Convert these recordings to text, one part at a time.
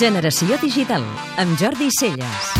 Generació Digital, amb Jordi Celles.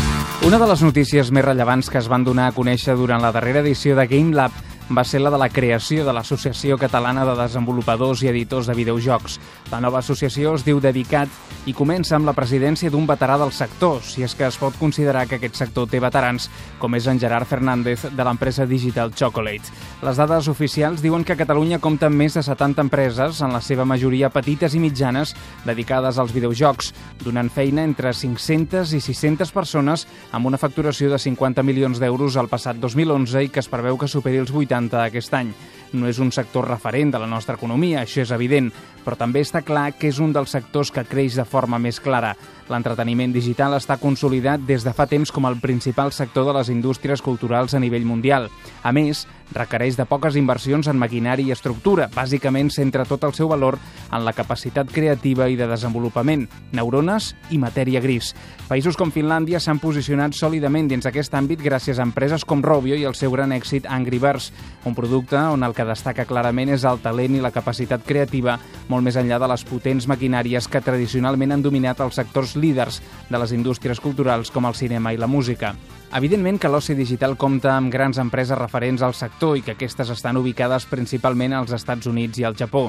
Una de les notícies més rellevants que es van donar a conèixer durant la darrera edició de Game Lab va ser la de la creació de l'Associació Catalana de Desenvolupadors i Editors de Videojocs. La nova associació es diu Dedicat i comença amb la presidència d'un veterà del sector, si és que es pot considerar que aquest sector té veterans, com és en Gerard Fernández de l'empresa Digital Chocolate. Les dades oficials diuen que Catalunya compta amb més de 70 empreses, en la seva majoria petites i mitjanes, dedicades als videojocs, donant feina entre 500 i 600 persones amb una facturació de 50 milions d'euros al passat 2011 i que es preveu que superi els 80 60 aquest any. No és un sector referent de la nostra economia, això és evident, però també està clar que és un dels sectors que creix de forma més clara. L'entreteniment digital està consolidat des de fa temps com el principal sector de les indústries culturals a nivell mundial. A més, requereix de poques inversions en maquinari i estructura. Bàsicament centra tot el seu valor en la capacitat creativa i de desenvolupament, neurones i matèria gris. Països com Finlàndia s'han posicionat sòlidament dins aquest àmbit gràcies a empreses com Robio i el seu gran èxit Angry Birds, un producte on el que destaca clarament és el talent i la capacitat creativa molt més enllà de les potents maquinàries que tradicionalment han dominat els sectors líders de les indústries culturals com el cinema i la música. Evidentment que l'oci digital compta amb grans empreses referents al sector i que aquestes estan ubicades principalment als Estats Units i al Japó,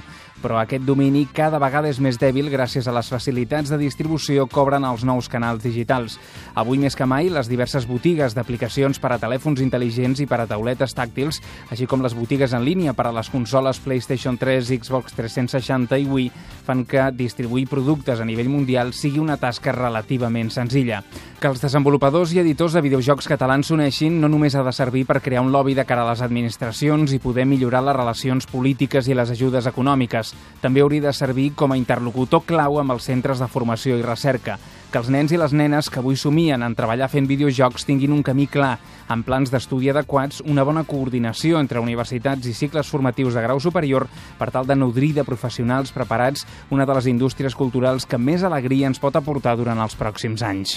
però aquest domini cada vegada és més dèbil gràcies a les facilitats de distribució que obren els nous canals digitals. Avui més que mai, les diverses botigues d'aplicacions per a telèfons intel·ligents i per a tauletes tàctils, així com les botigues en línia per a les consoles PlayStation 3, Xbox 360 i Wii, fan que distribuir productes a nivell mundial sigui una tasca relativament senzilla. Que els desenvolupadors i editors de videojocs jocs catalans s'uneixin no només ha de servir per crear un lobby de cara a les administracions i poder millorar les relacions polítiques i les ajudes econòmiques. També hauria de servir com a interlocutor clau amb els centres de formació i recerca que els nens i les nenes que avui somien en treballar fent videojocs tinguin un camí clar, amb plans d'estudi adequats, una bona coordinació entre universitats i cicles formatius de grau superior per tal de nodrir de professionals preparats una de les indústries culturals que més alegria ens pot aportar durant els pròxims anys.